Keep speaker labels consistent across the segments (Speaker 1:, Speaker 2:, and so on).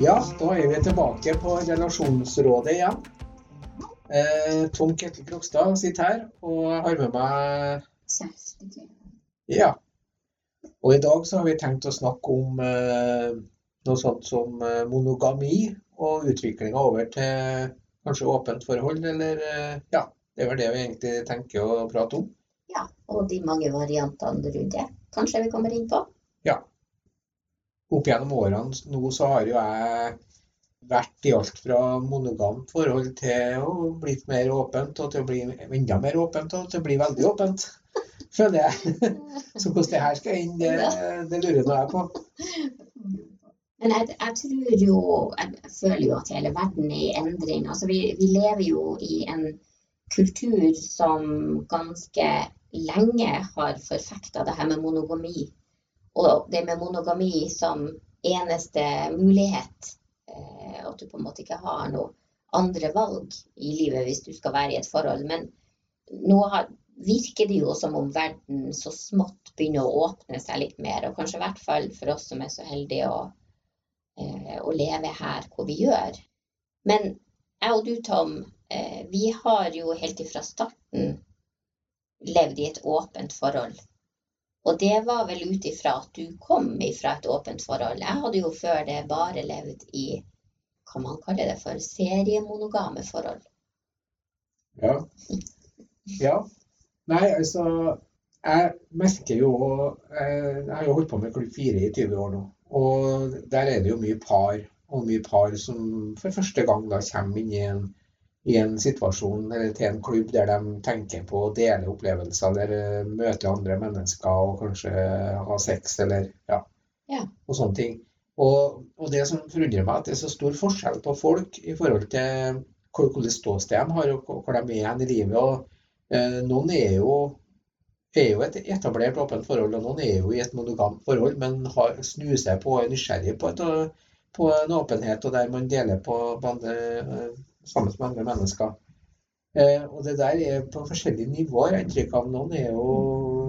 Speaker 1: Ja, da er vi tilbake på Relasjonsrådet igjen. Eh, Tom Ketil Krokstad sitter her og har med meg. Ja. Og i dag så har vi tenkt å snakke om eh, noe sånt som eh, monogami og utviklinga over til kanskje åpent forhold, eller eh, ja. Det er vel det vi egentlig tenker å prate om.
Speaker 2: Ja, og de mange variantene rundt det. Kanskje vi kommer inn på.
Speaker 1: Ja. Opp gjennom årene nå så har jo jeg vært i alt fra monogamt forhold til å bli mer åpent, og til å bli enda mer åpent, og til å bli veldig åpent. Føler jeg. Så hvordan det her skal inn, det, det lurer nå jeg på.
Speaker 2: Men jeg, jeg, tror jo Jeg føler jo at hele verden er i endring. Altså vi, vi lever jo i en kultur som ganske lenge har forfekta det her med monogami. Og det med monogami som eneste mulighet. Eh, at du på en måte ikke har noe andre valg i livet hvis du skal være i et forhold. Men nå virker det jo som om verden så smått begynner å åpne seg litt mer. Og kanskje i hvert fall for oss som er så heldige å, eh, å leve her hvor vi gjør. Men jeg og du, Tom, Eh, vi har jo helt ifra starten levd i et åpent forhold. Og det var vel ut ifra at du kom ifra et åpent forhold. Jeg hadde jo før det bare levd i hva man kaller det for seriemonogame forhold.
Speaker 1: Ja. ja. Nei, altså Jeg merker jo eh, Jeg har jo holdt på med Klubb 4 i 20 år nå. Og der er det jo mye par, og mye par som for første gang da kommer inn i en i en situasjon eller til en klubb der de tenker på å dele opplevelser, eller eh, møte andre mennesker og kanskje ha sex eller ja,
Speaker 2: ja.
Speaker 1: og sånne ting. Og, og, det som forundrer meg, at det er så stor forskjell på folk i forhold til hvordan ståsted de har, og hvor de er i livet. og eh, Noen er jo, er jo et etablert åpent forhold, og noen er jo i et monogamt forhold, men har, snur seg på og er nysgjerrig på, et, på en åpenhet, og der man deler på, på andre, sammen med andre mennesker. Eh, og det der er på forskjellige nivåer. Jeg inntrykk av noen jo,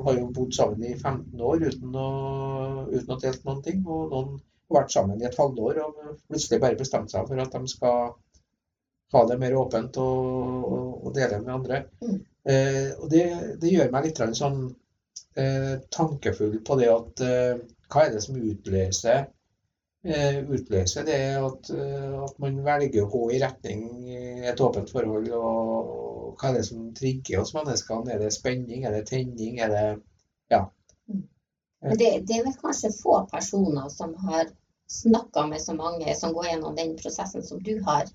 Speaker 1: har jo bodd sammen i 15 år uten å, uten å delt noen ting. Og noen har vært sammen i et halvår og plutselig bare bestemt seg for at de skal ha det mer åpent og, og, og dele med andre. Mm. Eh, og det, det, gjør meg litt sånn eh, tankefull på det at eh, hva er det som utløser utløser det at, eh, at, man velger å gå i retning et åpent forhold. og Hva er det som trigger oss menneskene? Er det spenning? Er det tenning? Er det Ja.
Speaker 2: Det, det er vel kanskje få personer som har snakka med så mange som går gjennom den prosessen som du har,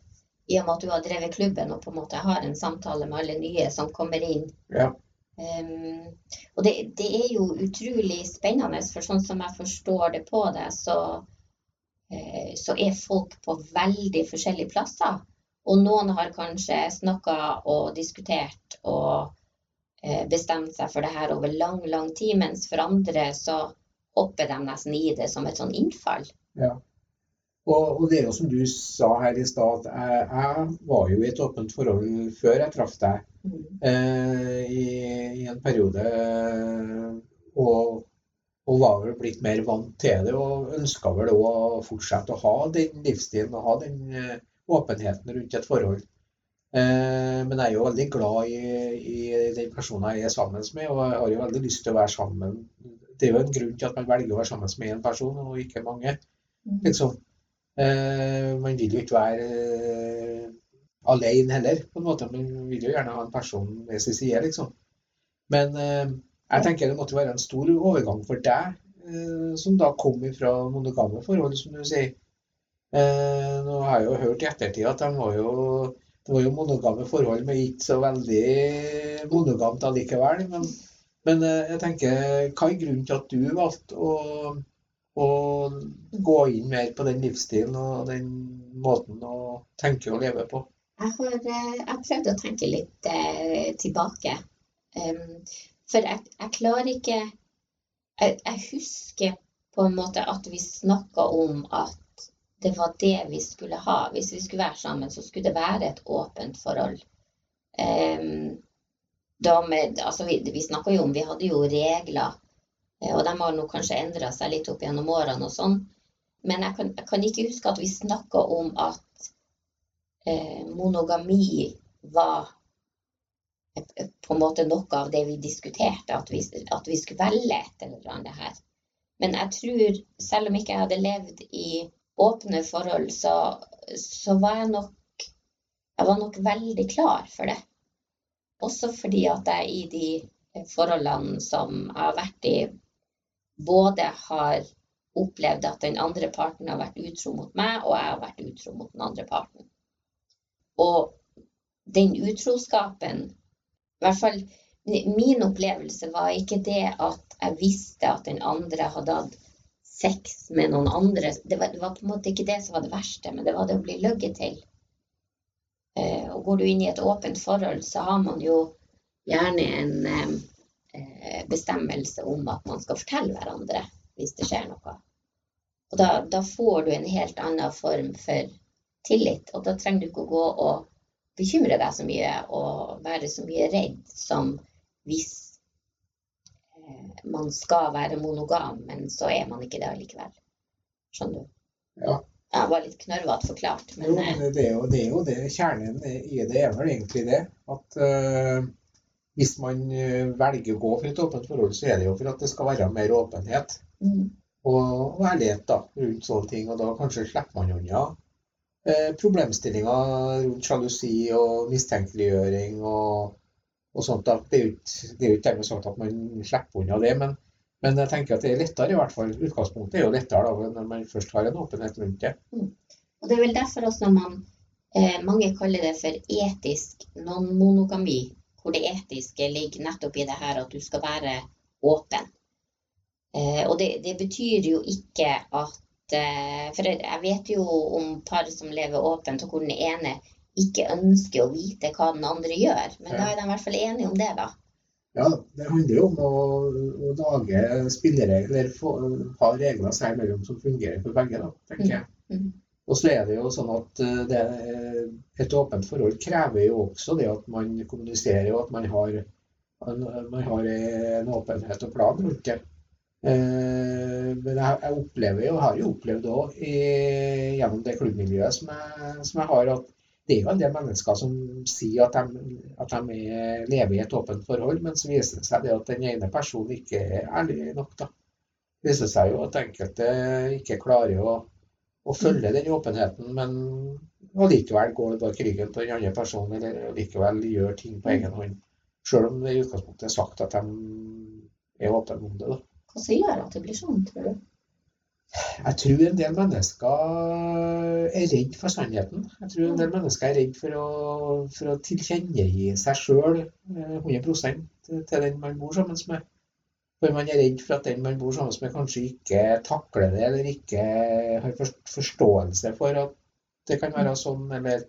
Speaker 2: i og med at du har drevet klubben og på en måte har en samtale med alle nye som kommer inn.
Speaker 1: Ja.
Speaker 2: Um, og det, det, er jo utrolig spennende, for sånn som jeg forstår det på det, så Eh, så er folk på veldig forskjellige plasser. Og noen har kanskje snakka og diskutert og eh, bestemt seg for det her over lang, lang tid, mens for andre så hopper de nesten i det som et sånn innfall.
Speaker 1: Ja. Og, og det er jo som du sa her i stad, jeg, jeg, var jo i et åpent forhold før jeg traff deg. Mm. Eh, i, i, en periode. Og og var vel blitt mer vant til det og ønska vel òg å fortsette å ha den livsstilen og ha den eh, åpenheten rundt et forhold. Eh, men jeg er jo veldig glad i, i, den personen jeg er sammen med, og jeg har jo veldig lyst til å være sammen. Det er jo en grunn til at man velger å være sammen med én person, og ikke mange. Mm. Liksom. Eh, man vil jo ikke være alene heller, på en måte. Man vil jo gjerne ha en person ved sin side, liksom. Men jeg tenker det måtte være en stor overgang for deg, eh, som da kom fra monogame forhold, som du sier. Eh, nå har jeg jo hørt i ettertid at de var jo, det var jo monogame forhold, men ikke så veldig monogamt allikevel. Men, men eh, jeg tenker, hva er grunnen til at du valgte å, å gå inn mer på den livsstilen og den måten å tenke og leve på?
Speaker 2: Jeg har, jeg prøvd å tenke litt eh, tilbake. Um, for jeg, jeg klarer ikke jeg, jeg, husker på en måte at vi snakka om at det var det vi skulle ha. Hvis vi skulle være sammen, så skulle det være et åpent forhold. Um, med, altså vi vi snakka jo om Vi hadde jo regler, eh, og de har nå kanskje endra seg litt opp gjennom årene og sånn. men jeg kan, jeg kan ikke huske at vi snakka om at eh, monogami var på en måte noe av det vi diskuterte, at vi, at vi skulle velge et eller annet her. Men jeg tror, selv om ikke jeg hadde levd i åpne forhold, så, så var jeg nok Jeg var nok veldig klar for det. Også fordi at jeg i de forholdene som jeg har vært i, både har opplevd at den andre parten har vært utro mot meg, og jeg har vært utro mot den andre parten. Og den utroskapen I hvert fall min opplevelse var ikke det at jeg visste at den andre hadde hatt sex med noen andre. Det var, det var, på en måte ikke det som var det verste, men det var det å bli løyet til. Eh, og går du inn i et åpent forhold, så har man jo gjerne en eh, bestemmelse om at man skal fortelle hverandre hvis det skjer noe. Og da, da, får du en helt annen form for tillit, og da trenger du ikke å gå og bekymre deg så mye og være så mye redd som hvis eh, man skal være monogam, men så er man ikke det allikevel. Skjønner du?
Speaker 1: Ja.
Speaker 2: Jeg var litt knørvete forklart.
Speaker 1: Men, jo, men eh, det, er jo, det er jo det. Kjernen i det er vel egentlig det. At uh, hvis man velger å gå for et åpent forhold, så er det jo for at det skal være mer åpenhet. Mm og ærlighet da, rundt sånne ting. Og da kanskje slipper man unna eh, problemstillinger rundt sjalusi og mistenkeliggjøring og, og sånt. Det er jo ikke dermed sagt at man slipper unna det, men, men, jeg tenker at det er lettere i hvert fall. Utgangspunktet er jo lettere da, når man først har en åpenhet rundt det.
Speaker 2: Mm. Og Det er vel derfor også man, eh, mange kaller det for etisk non-monogami, hvor det etiske ligger nettopp i det her at du skal være åpen. Eh, og det, det, betyr jo ikke at For jeg vet jo om par som lever åpent, og hvor den ene ikke ønsker å vite hva den andre gjør. Men da er de i hvert fall enige om det, da.
Speaker 1: Ja, det handler jo om å, å lage spilleregler, ha regler seg imellom som fungerer for begge, da, tenker jeg. Mm. Mm. Og så er det jo sånn at eh, det, et åpent forhold krever jo også det at man kommuniserer, og at man har, man har en åpenhet og plan rundt det. Eh, men jeg, opplever jo, har jo opplevd òg gjennom det klubbmiljøet som jeg, som jeg, har, at det er jo en del mennesker som sier at de, at de er, lever i et åpent forhold, men så viser det seg det at den ene personen ikke er ærlig nok. da. Det viser seg jo at enkelte ikke klarer å, å følge den åpenheten, men allikevel går det bak ryggen på den andre personen, eller allikevel gjør ting på egen hånd. Selv om det i utgangspunktet er sagt at de er åpne om det. da.
Speaker 2: Hva som gjør at det blir sånn, tror du?
Speaker 1: Jeg tror en del mennesker er redd for sannheten. Jeg tror en del mennesker er redd for å, for å tilkjennegi seg sjøl 100 eh, til den man bor sammen med. For man er redd for at den man bor sammen med, kanskje ikke takler det, eller ikke har forståelse for at det kan være sånn, eller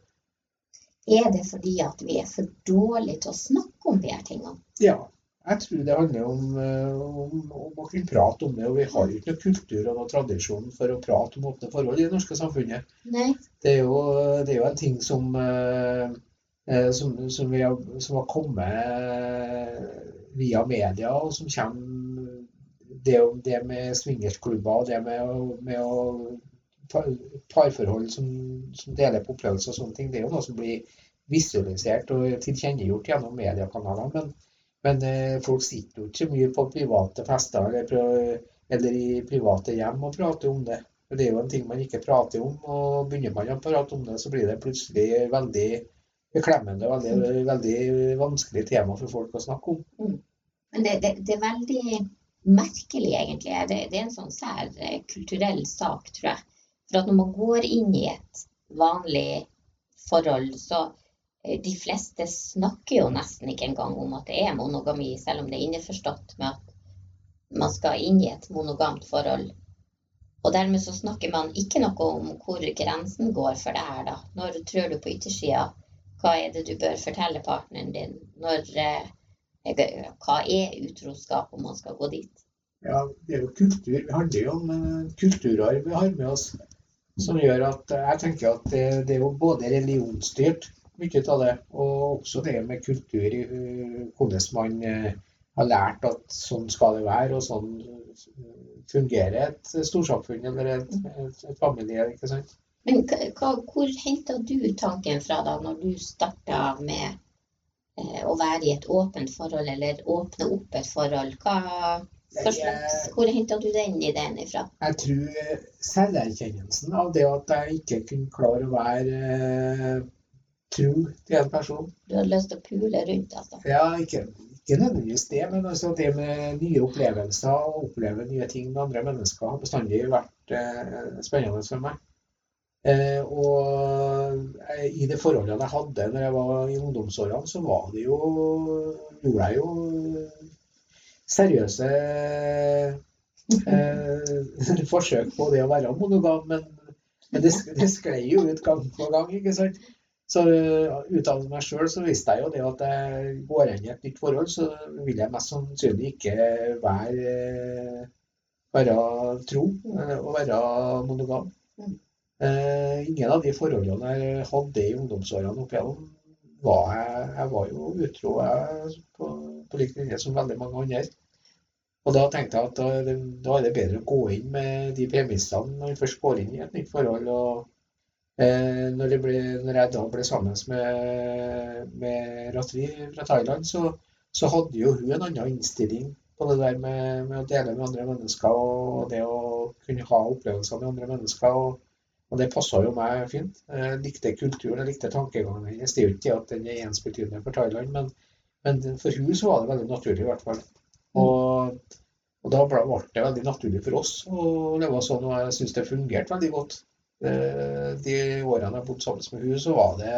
Speaker 2: Er det fordi at vi er for dårlige til å snakke om de her tingene?
Speaker 1: Ja, jeg tror det handler om, eh, om, om, å kunne prate om det. Og vi har jo ikke noe kultur og noe tradisjon for å prate om åpne forhold i det norske samfunnet. Det, er jo, det er jo en ting som, eh, eh, som, som, har, som har kommet via media, og som kommer Det, det med swingersklubber og det med, med å parforhold som, som, deler på opplevelser og sånne ting, det er jo noe som blir visualisert og tilkjennegjort gjennom mediekanalene. Men men eh, folk sitter jo ikke så mye på private fester eller, eller, i private hjem og prater om det. For Det er jo en ting man ikke prater om, og begynner man å prate om det, så blir det plutselig veldig beklemmende og veldig, mm. veldig vanskelig tema for folk å snakke om.
Speaker 2: Mm. Men det, det, det, er veldig merkelig, egentlig. Det, det, er en sånn sær eh, kulturell sak, tror jeg. For at når man går inn i et vanlig forhold, så de fleste snakker jo nesten ikke engang om at det er monogami, selv om det er innforstått med at man skal inn i et monogamt forhold. Og dermed så snakker man ikke noe om hvor grensen går for det her, da. Når trør du på yttersida? Hva er det du bør fortelle partneren din? Når, eh, hva er utroskap, om man skal gå dit?
Speaker 1: Ja, det er jo kultur. Det handler jo om kulturarv vi har med oss. Som gjør at uh, jeg tenker at det, det er jo både religionsstyrt mye av det. Og også det med kultur, hvordan man eh, har lært at sånn skal det være, og sånn fungerer et storsamfunn eller et, et, et familie. ikke sant?
Speaker 2: Men hva, hvor henta du tanken fra da, når du starta med eh, å være i et åpent forhold, eller åpne opp et forhold? Hva, slags, hvor henta du den ideen ifra?
Speaker 1: Jeg tror selverkjennelsen av det at jeg ikke kunne klare å være eh, tro til en person.
Speaker 2: Du hadde lyst til å pule rundt, altså?
Speaker 1: Ja, ikke ikke nødvendigvis det, men altså det med nye opplevelser og oppleve nye ting med andre mennesker har bestandig vært eh, spennende for meg. Eh, og eh, i det forholdet jeg hadde når jeg var i ungdomsårene, så var det jo Gjorde jeg jo seriøse eh, forsøk på det å være monogam, men, men det, det sklei jo ut gang på gang, ikke sant. Så uh, ut av meg sjøl så visste jeg jo det at jeg går inn i et nytt forhold, så vil jeg mest sannsynlig ikke være, være tro uh, og være monogam. Uh, ingen av de forholdene jeg hadde i ungdomsårene opp igjennom, var jeg, jeg var jo utro jeg, på, på lik linje som veldig mange andre. Og da tenkte jeg at da, da, er det bedre å gå inn med de premissene når man først går inn i et nytt forhold. og Eh, når, ble, når, jeg da ble sammen med, med Ratri fra Thailand, så, så, hadde jo hun en annen innstilling på det der med, med, å dele med andre mennesker og det å kunne ha opplevelser med andre mennesker. Og, og det passa jo meg fint. Jeg likte kulturen, jeg likte tankegangen hennes. Det er jo ikke at den er ensbetydende for Thailand, men, men, for hun så var det veldig naturlig i hvert fall. Og, og da ble det veldig naturlig for oss å leve sånn, og jeg syns det fungerte veldig godt. Eh, de årene jeg bodde sammen med henne, så var det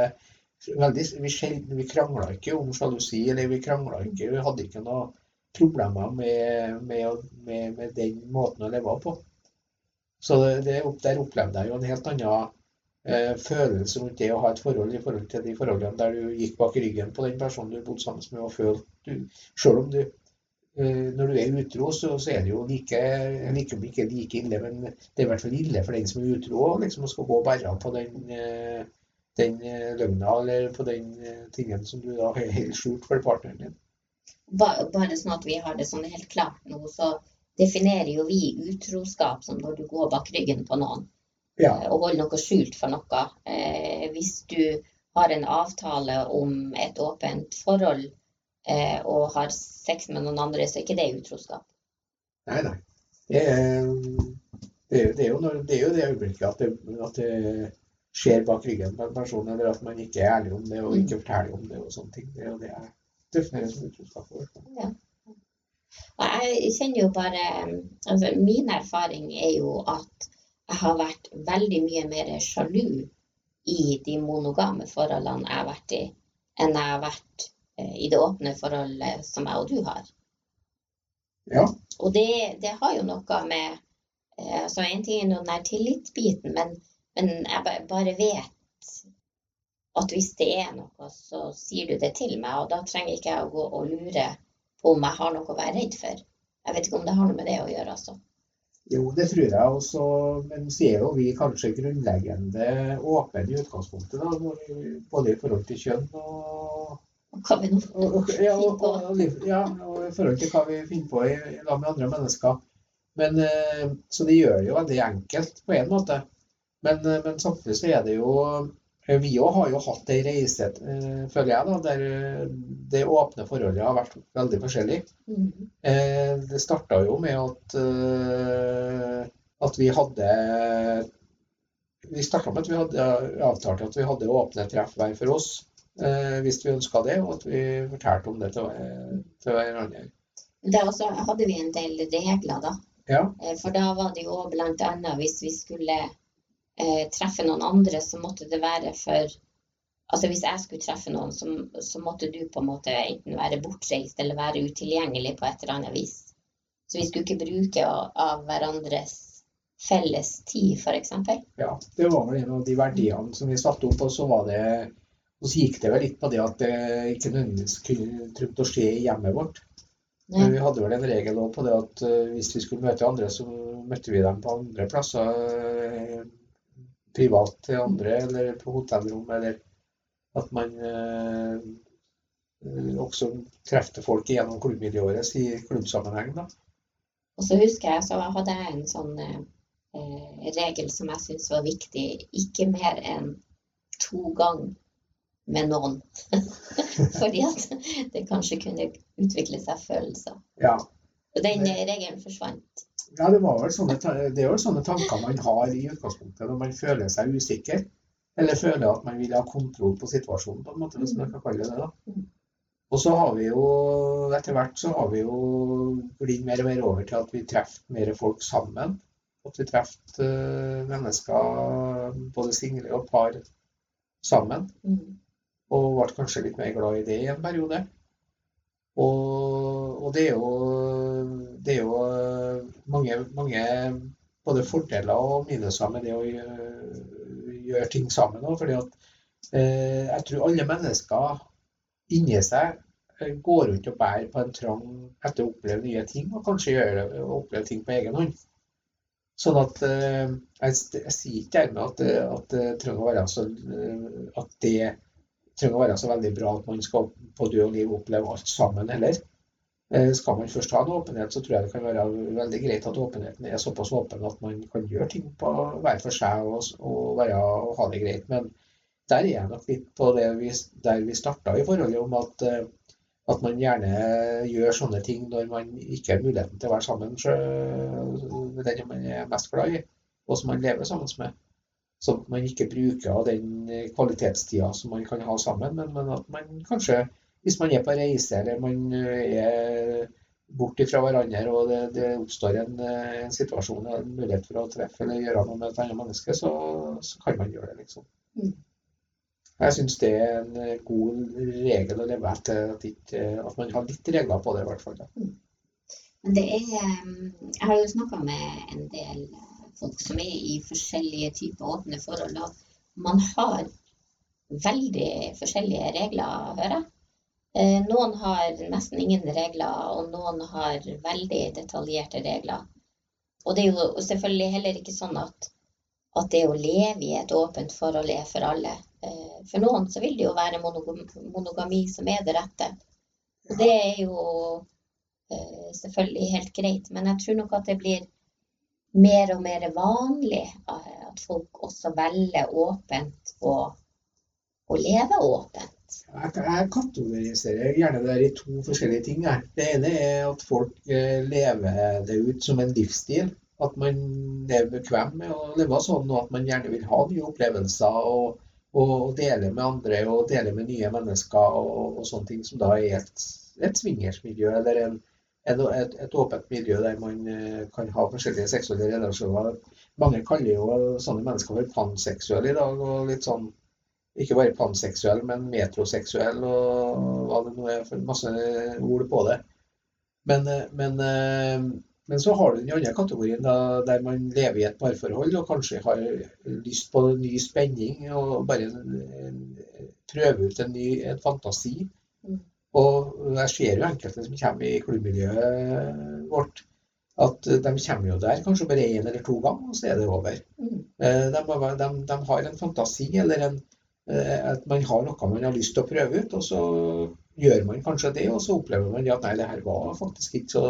Speaker 1: veldig Vi, vi krangla ikke om sjalusi, eller vi krangla ikke Vi hadde ikke noe problemer med, med, med, med, den måten å leve på. Så det, der opplevde jeg jo en helt annen eh, følelse rundt det å ha et forhold i forhold til de forholdene der du gikk bak ryggen på den personen du bodde sammen med og følte Selv om du når du er utro, så, så, er det jo like, like ikke like ille, men det er i hvert fall ille for den som er utro liksom, å skal gå bare på den, eh, den eh, løgna eller på den tingen som du da har helt skjult for partneren din.
Speaker 2: Bare sånn at vi har det sånn helt klart nå, så definerer jo vi utroskap som når du går bak ryggen på noen ja. og holder noe skjult for noe. Hvis du har en avtale om et åpent forhold, eh, og har sex med noen andre, så er ikke det utroskap.
Speaker 1: Nei, nei. Det er, det er, det er, jo, når, det, er jo, det øyeblikket at det, at det, skjer bak ryggen på en person, eller at man ikke er ærlig om det og ikke mm. forteller om det og sånne ting. Det er jo det jeg definerer som utroskap. Ja.
Speaker 2: Jeg kjenner jo bare altså Min erfaring er jo at jeg har vært veldig mye mer sjalu i de monogame forholdene jeg har vært i, enn jeg har vært Eh, i det åpne forholdet som jeg og du har.
Speaker 1: Ja.
Speaker 2: Og det, det har jo noe med eh, altså En ting er den der tillitsbiten, men, men, jeg bare vet at hvis det er noe, så sier du det til meg, og da trenger ikke jeg å gå og lure på om jeg har noe å være redd for. Jeg vet ikke om det har noe med det å gjøre, altså.
Speaker 1: Jo, det tror jeg også, men så er jo vi kanskje grunnleggende åpne i utgangspunktet. Da, både i forhold til kjønn og
Speaker 2: hva vi nå finner på.
Speaker 1: Ja, og i forhold til hva vi finner på i, i lag med andre mennesker. Men, eh, så det gjør det jo veldig enkelt på en måte. Men, eh, men samtidig så er det jo eh, Vi òg har jo hatt ei reise, føler jeg, da, der det åpne forholdet har vært veldig forskjellig. Mm. Det starta jo med at, at vi hadde Vi starta med at vi hadde avtalt at vi hadde åpne treff hver for oss hvis vi ønska det, og at vi fortalte om det til, til hverandre.
Speaker 2: Også hadde vi en del regler, da.
Speaker 1: Ja.
Speaker 2: Eh, for da var det jo bl.a. hvis vi skulle eh, treffe noen andre, så måtte det være for Altså hvis jeg skulle treffe noen, så, så, måtte du på en måte enten være bortreist eller være utilgjengelig på et eller annet vis. Så vi skulle ikke bruke av hverandres felles tid, f.eks.
Speaker 1: Ja, det var vel en av de verdiene som vi satte opp, og så var det og så gikk det vel litt på det at det ikke nødvendigvis kunne trengte å skje i hjemmet vårt. Ja. vi hadde vel en regel òg på det at uh, hvis vi skulle møte andre, så møtte vi dem på andre plasser. Uh, privat til andre, eller på hotellrom, eller at man uh, også treffer folk gjennom klubbmiljøet i klubbsammenheng. da.
Speaker 2: Og så husker jeg så hadde jeg en sånn eh, regel som jeg syntes var viktig. Ikke mer enn to ganger med noen. Fordi at det kanskje kunne utvikle seg følelser.
Speaker 1: Ja.
Speaker 2: Og den regelen forsvant.
Speaker 1: Ja, det, sånne, det er jo sånne tanker man har i utgangspunktet når man føler seg usikker. Eller føler at man vil ha kontroll på situasjonen, på en måte, hvis man kan kalle det det. da. Mm. Og så har vi jo etter hvert så har vi jo glidd mer og mer over til at vi treffer mer folk sammen. At vi treffer uh, mennesker, både single og par, sammen. Mm. Og ble kanskje litt mer glad i det i en periode. Og, og det, er jo, det er jo mange, mange både fordeler og minuser med det å gjøre, ting sammen. Fordi at, eh, jeg tror alle mennesker inni seg eh, går rundt og bærer på en trang etter å oppleve nye ting, og kanskje gjøre oppleve ting på egen hånd. Sånn at eh, jeg, jeg sier ikke dermed at, at, så, eh, at det trenger å være så veldig bra at man skal på død og liv oppleve alt sammen heller. Skal man først ha en åpenhet, så tror jeg det kan være veldig greit at åpenheten er såpass åpen at man kan gjøre ting på hver for seg og, og, være, og ha det greit. Men der er jeg nok litt på det vi, der vi starta i forholdet om at, eh, at, man gjerne gjør sånne ting når man ikke har muligheten til å være sammen med den man er mest glad i, og som man lever sammen med. Så at man ikke bruker av den kvalitetstida som man kan ha sammen, men, men at man kanskje, hvis man er på reise eller man er bort fra hverandre og det, det oppstår en, en, situasjon en mulighet for å treffe eller gjøre noe med et annet menneske, så, så kan man gjøre det, liksom. Mm. Jeg syns det er en eh, god regel å leve etter, at, ikke, at man har litt regler på det, i hvert fall.
Speaker 2: Mm. Det er, eh, jeg har jo snakka med en del folk som er i forskjellige typer åpne forhold. og Man har veldig forskjellige regler, hører jeg. Eh, noen har nesten ingen regler, og noen har veldig detaljerte regler. Og det er jo selvfølgelig heller ikke sånn at, at det å leve i et åpent forhold er for alle. Eh, for noen så vil det jo være monogami som er det rette. Og det er jo eh, selvfølgelig helt greit, men jeg tror nok at det blir mer og mer vanlig eh, at folk også velger åpent og, og lever åpent.
Speaker 1: Jeg, kategoriserer gjerne det i to forskjellige ting. Her. Det ene er at folk lever det ut som en livsstil. At man lever bekvem med å leve sånn, og at man gjerne vil ha nye opplevelser. og og dele med andre og dele med nye mennesker og, og sånne ting, som da er et, et swingersmiljø eller en, en, et, et, åpent miljø der man eh, kan ha forskjellige seksuelle relasjoner. Mange kaller jo sånne mennesker for panseksuelle i dag. og litt sånn, Ikke bare panseksuell, men metroseksuell og hva det nå er for masse ord på det. Men, eh, men eh, men så har du den andre kategorien da, der man lever i et parforhold og kanskje har lyst på ny spenning og bare prøve ut en ny en fantasi. Og jeg ser jo enkelte som kommer i klubbmiljøet vårt, at de kommer jo der kanskje bare én eller to ganger, og så er det over. Mm. Eh, de, de, de, har en fantasi eller en, eh, at man har noe man har lyst til å prøve ut, og så gjør man kanskje det, og så opplever man at nei, det her var faktisk ikke så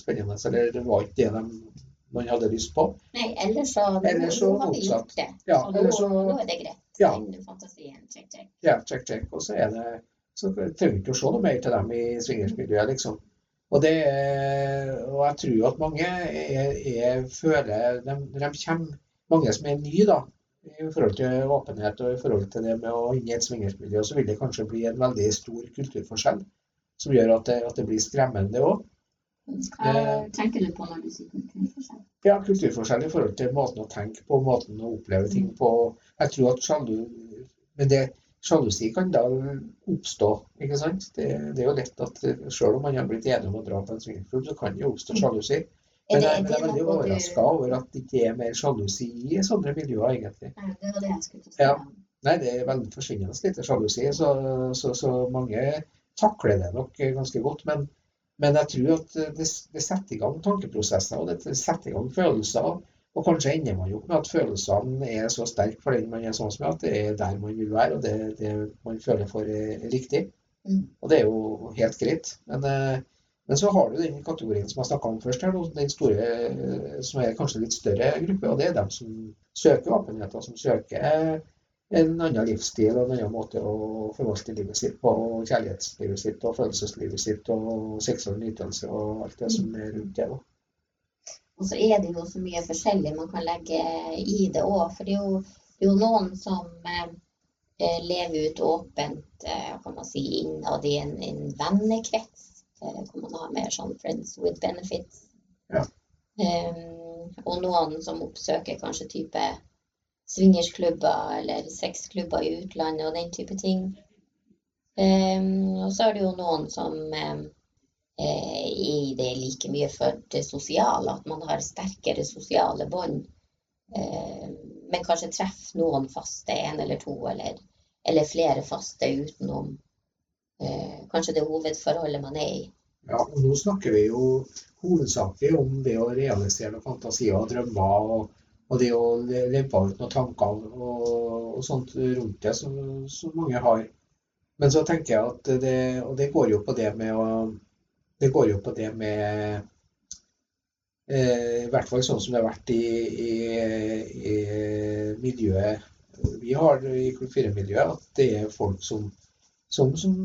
Speaker 1: spennende. Eller det var ikke det de, man hadde lyst på.
Speaker 2: Nei, eller så,
Speaker 1: eller så
Speaker 2: har vi gjort det.
Speaker 1: Ja,
Speaker 2: og nå, så, nå, er det greit.
Speaker 1: Ja.
Speaker 2: fantasien, check, check.
Speaker 1: Ja, check, check. Og så er det så trenger vi ikke å se noe mer til dem i swingersmiljøet, liksom. Og, det, og jeg tror at mange er, er, føler de, de kommer, Mange som er nye, da, i forhold til åpenhet og i forhold til det med å inn i et swingersmiljø, så vil det kanskje bli en veldig stor kulturforskjell som gjør at det, at det blir skremmende òg.
Speaker 2: Hva tenker du på når du sier kulturforskjell?
Speaker 1: Ja, kulturforskjell i forhold til måten å tenke på, måten å oppleve ting på. Jeg tror at sjalu Men det sjalusi kan da oppstå, ikke sant? Det, det, er jo lett at selv om man har blitt enig om å dra på en swingerklubb, så kan det oppstå sjalusi. Men jeg, men jeg er veldig overraska over at det ikke er mer sjalusi i sånne miljøer, egentlig.
Speaker 2: Det var det jeg skulle
Speaker 1: si. Ja. Nei, det er veldig forsvinnende lite sjalusi, så, så, så, mange takler det nok ganske godt. Men, men jeg tror at det, det, setter i gang tankeprosesser, og det setter i gang følelser. Og kanskje ender man jo med at følelsene er så sterke for den man er sånn som er, at det er der man vil være, og det, det man føler for er riktig.
Speaker 2: Mm.
Speaker 1: Og det er jo helt greit. Men, eh, men så har du den kategorien som jeg snakka om først, her, den store, eh, som er kanskje litt større gruppe. Og det er dem som søker åpenhet, som søker en annen livsstil og en annen måte å forvalte livet sitt på. Og kjærlighetslivet sitt og følelseslivet sitt og seksuell nytelse og alt det som er rundt det. da.
Speaker 2: Og så er det jo så mye forskjellig man kan legge i det òg. For det er, jo, det er jo noen som eh, lever ut åpent eh, kan man si, innad i en, en vennekrets. Eh, hvor man har mer sånn 'friends with benefits'.
Speaker 1: Ja.
Speaker 2: Um, og noen som oppsøker kanskje type swingersklubber eller sexklubber i utlandet og den type ting. Um, og så er det jo noen som um, i det like mye for det sosiale, at man har sterkere sosiale bånd. Um, men kanskje treffe noen faste, en eller to, eller, eller flere faste utenom uh, kanskje det hovedforholdet man er i.
Speaker 1: Ja, og nå snakker vi jo hovedsakelig om det å realisere noen fantasier og drømmer. og og det å lempe ut noen tanker og, og sånt rundt det som, som, mange har. Men så tenker jeg at det Og det går jo på det med å Det går jo på det med eh, I hvert fall sånn som det har vært i, i, i miljøet vi har i Klubb4-miljøet, at det er folk som, som, som,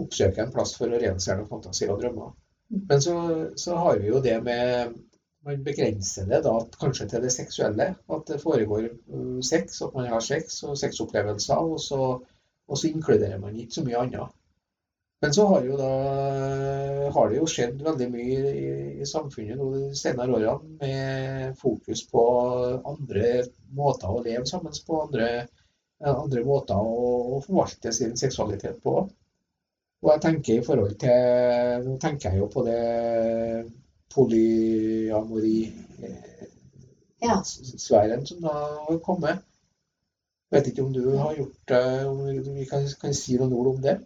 Speaker 1: oppsøker en plass for å realisere noen fantasier og drømmer. Men så, så har vi jo det med man begrenser det da kanskje til det seksuelle. At det foregår uh, sex, at man har sex og sexopplevelser. Og så, og så inkluderer man ikke så mye annet. Men så har, jo da, har det jo skjedd veldig mye i, i samfunnet nå de senere årene med fokus på andre måter å leve sammen på, andre, andre måter å, å, forvalte sin seksualitet på. Og jeg tenker i forhold til Nå tenker jeg jo på det polyamori-sfæren eh, som da har kommet. Vet ikke om du har gjort det, om vi kan, kan si noen ord om det?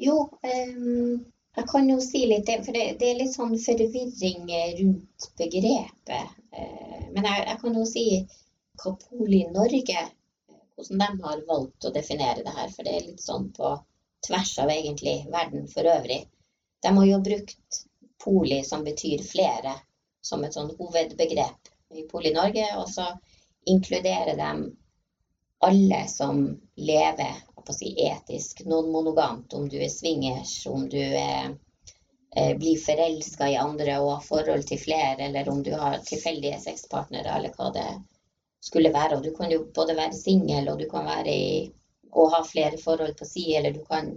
Speaker 2: Jo, um, jeg kan jo si litt. For det, det, er litt sånn forvirring rundt begrepet. Uh, men jeg, jeg, kan jo si hva Poli Norge hvordan de har valgt å definere det her. For det er litt sånn på tvers av egentlig verden for øvrig. De har jo brukt poli, som betyr flere, som et sånn hovedbegrep i Poli Norge. Og så inkluderer de alle som lever si, etisk, non-monogamt, om du er swingers, om du er, eh, blir forelska i andre og har forhold til flere, eller om du har tilfeldige sexpartnere, eller hva det skulle være. Og du kan jo både være singel, og du kan være i, og ha flere forhold på si, eller du kan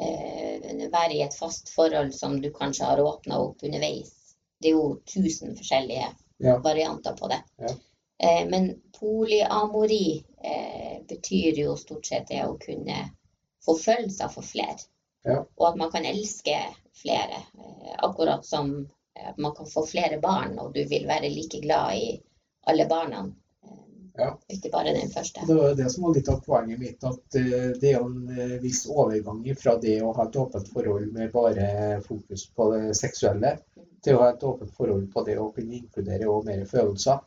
Speaker 2: Eh, være i et fast forhold som du kanskje har åpna opp underveis. Det er jo tusen forskjellige ja. varianter på det. Ja. Eh, men polyamori eh, betyr jo stort sett det å kunne få følelser for flere. Ja. Og at man kan elske flere. Akkurat som man kan få flere barn, og du vil være like glad i alle barna. Ja. Ikke bare den første.
Speaker 1: Det var det som var litt av poenget mitt. At eh, det er en eh, viss overgang fra det å ha et åpent forhold med bare fokus på det seksuelle, til å ha et åpent forhold på det å kunne inkludere og mer følelser.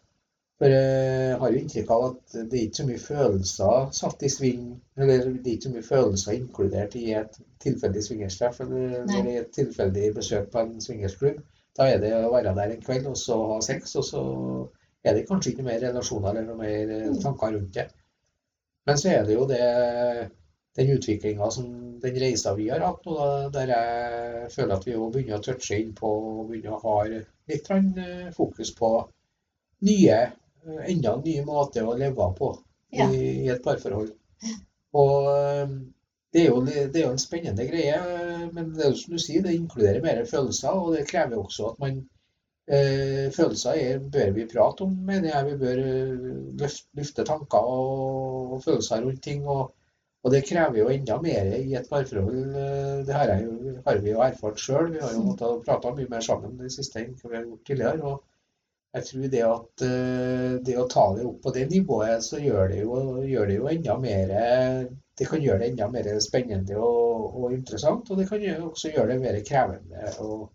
Speaker 1: For jeg har jo inntrykk av at det er ikke så mye følelser satt i sving, eller det er ikke så mye følelser inkludert i et tilfeldig swingerstreff eller, eller et tilfeldig besøk på en swingersklubb. Da er det å være der en kveld og så ha sex, og så er det kanskje ikke mer relasjoner eller noe mer eh, mm. tanker rundt det. Men så er det jo det, den utviklinga som den reisa vi har hatt nå, der jeg føler at vi òg begynner å touche inn på og begynner å ha litt eh, fokus på nye, eh, enda nye måter å leve på i, i et parforhold. Og det er, jo, det er, jo, en spennende greie, men det er jo som du sier, det inkluderer mer følelser. Og det krever også at man Eh, følelser er, bør vi prate om, mener jeg. Vi bør løfte, lufte tanker og, følelser rundt ting. Og, og, det krever jo enda mer i et parforhold. Eh, det har, jo, har vi jo erfart sjøl. Vi har jo måttet prate mye mer sammen det siste enn vi har gjort tidligere. og jeg tror det at det å ta det opp på det nivået, så gjør det jo, gjør det jo enda mer Det kan gjøre det enda mer spennende og, og interessant, og det kan også gjøre det mer krevende. å,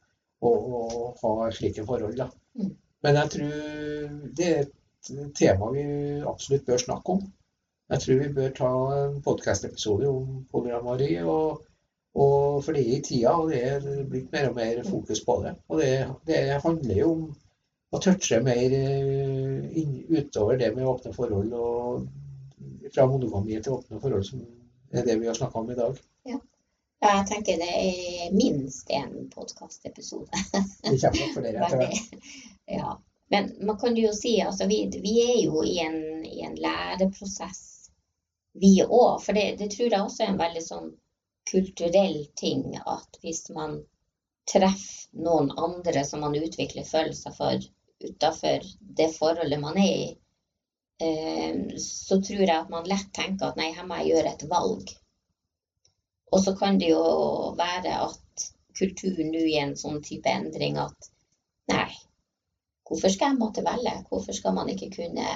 Speaker 1: ha slike forhold. Da. Mm. Men jeg tror det er et tema vi absolutt bør snakke om. Jeg tror vi bør ta en podkast-episode om polyamori og, Og for det er i tida, og det er blitt mer og mer fokus på det. Og det, det handler jo om å touche mer eh, utover det med åpne forhold, og fra monogami til åpne forhold, som er det vi har snakka om i dag.
Speaker 2: Ja. ja. jeg tenker det er minst én podkastepisode.
Speaker 1: det kommer nok flere etter hvert.
Speaker 2: Ja. Men man kan jo si altså vi, vi er jo i en, i en læreprosess, vi òg. For det, det, tror jeg også er en veldig sånn kulturell ting at hvis man treffer noen andre som man utvikler følelser for utafor det forholdet man er i, eh, så tror jeg at man lett tenker at nei, her må jeg gjøre et valg. Og så kan det jo være at kulturen nå i en sånn type endring at nei, Hvorfor skal jeg måtte velge? Hvorfor skal man ikke kunne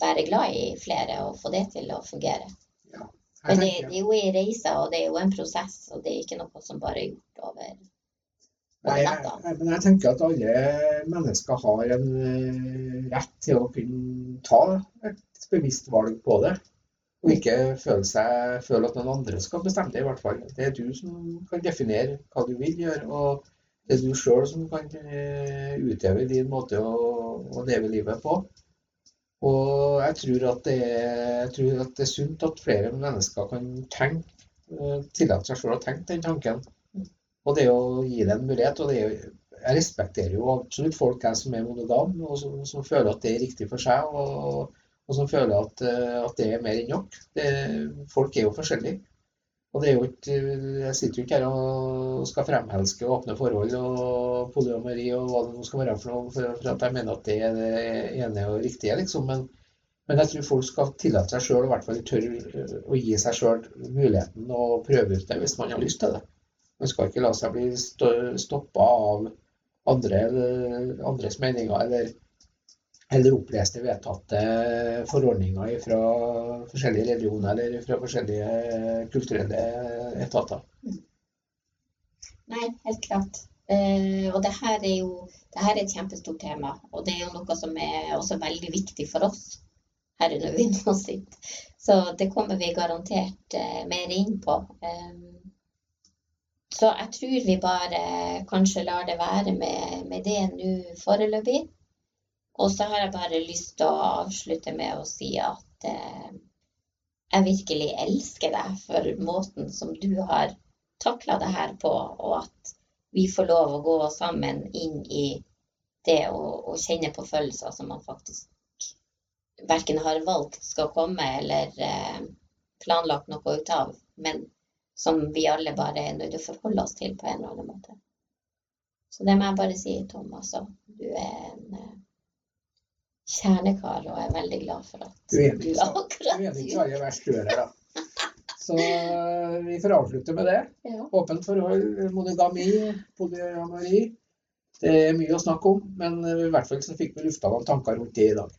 Speaker 2: være glad i flere og få det til å fungere? Ja, Men det, det, er jo en reise, og det er jo en prosess, og det er ikke noe som bare er gjort over,
Speaker 1: over jeg, Nei, men jeg tenker at alle mennesker har en eh, rett til å kunne ta et bevisst valg på det. Og ikke føle, seg, føle at noen andre skal bestemme det, i hvert fall. Det er du som kan definere hva du vil gjøre. og det er du sjøl som kan eh, utøve din måte å, å, leve livet på. Og jeg tror, at det jeg tror at det er sunt at flere mennesker kan tenke, eh, tillate seg sjøl å tenke den tanken. Og det å gi det en mulighet. og det er, Jeg respekterer jo absolutt folk her som er monogame, og som, som, føler at det er riktig for seg. Og, og som føler at, eh, at, det er mer enn nok. Det, folk er jo forskjellige. Og det er jo ikke, Jeg sitter jo ikke her og skal fremhelske åpne forhold og polyamori og hva det nå skal være for noe, for, at jeg mener at det er det ene og riktige, liksom. Men, men jeg tror folk skal tillate seg sjøl, i hvert fall tørre å gi seg sjøl muligheten å prøve ut det hvis man har lyst til det. Man skal ikke la seg bli stoppa av andre, andres meninger eller eller oppleste vedtatte forordninger fra forskjellige religioner eller fra forskjellige kulturelle etater.
Speaker 2: Nei, helt klart. Uh, og det her er jo det her er et kjempestort tema. Og det er jo noe som er også veldig viktig for oss her under Vindmo sitt. Så det kommer vi garantert uh, mer inn på. Um, så jeg tror vi bare kanskje lar det være med, med det nå foreløpig. Og så har jeg bare lyst til å avslutte med å si at eh, jeg virkelig elsker deg for måten som du har takla det her på, og at vi får lov å gå sammen inn i det å, å kjenne på følelser som man faktisk verken har valgt skal komme eller eh, planlagt noe ut av, men som vi alle bare er nødt til å forholde oss til på en eller annen måte. Så det må jeg bare si, Tom. Altså, du er en uh, kjernekar, og jeg er veldig glad for at
Speaker 1: du, er akkurat Du ikke alle verst du er da. Så eh, vi får avslutte med det. Ja. Åpent forhold, monogami, polyamori. Det er mye å snakke om, men i hvert fall så fikk vi lufta noen tanker rundt det i dag.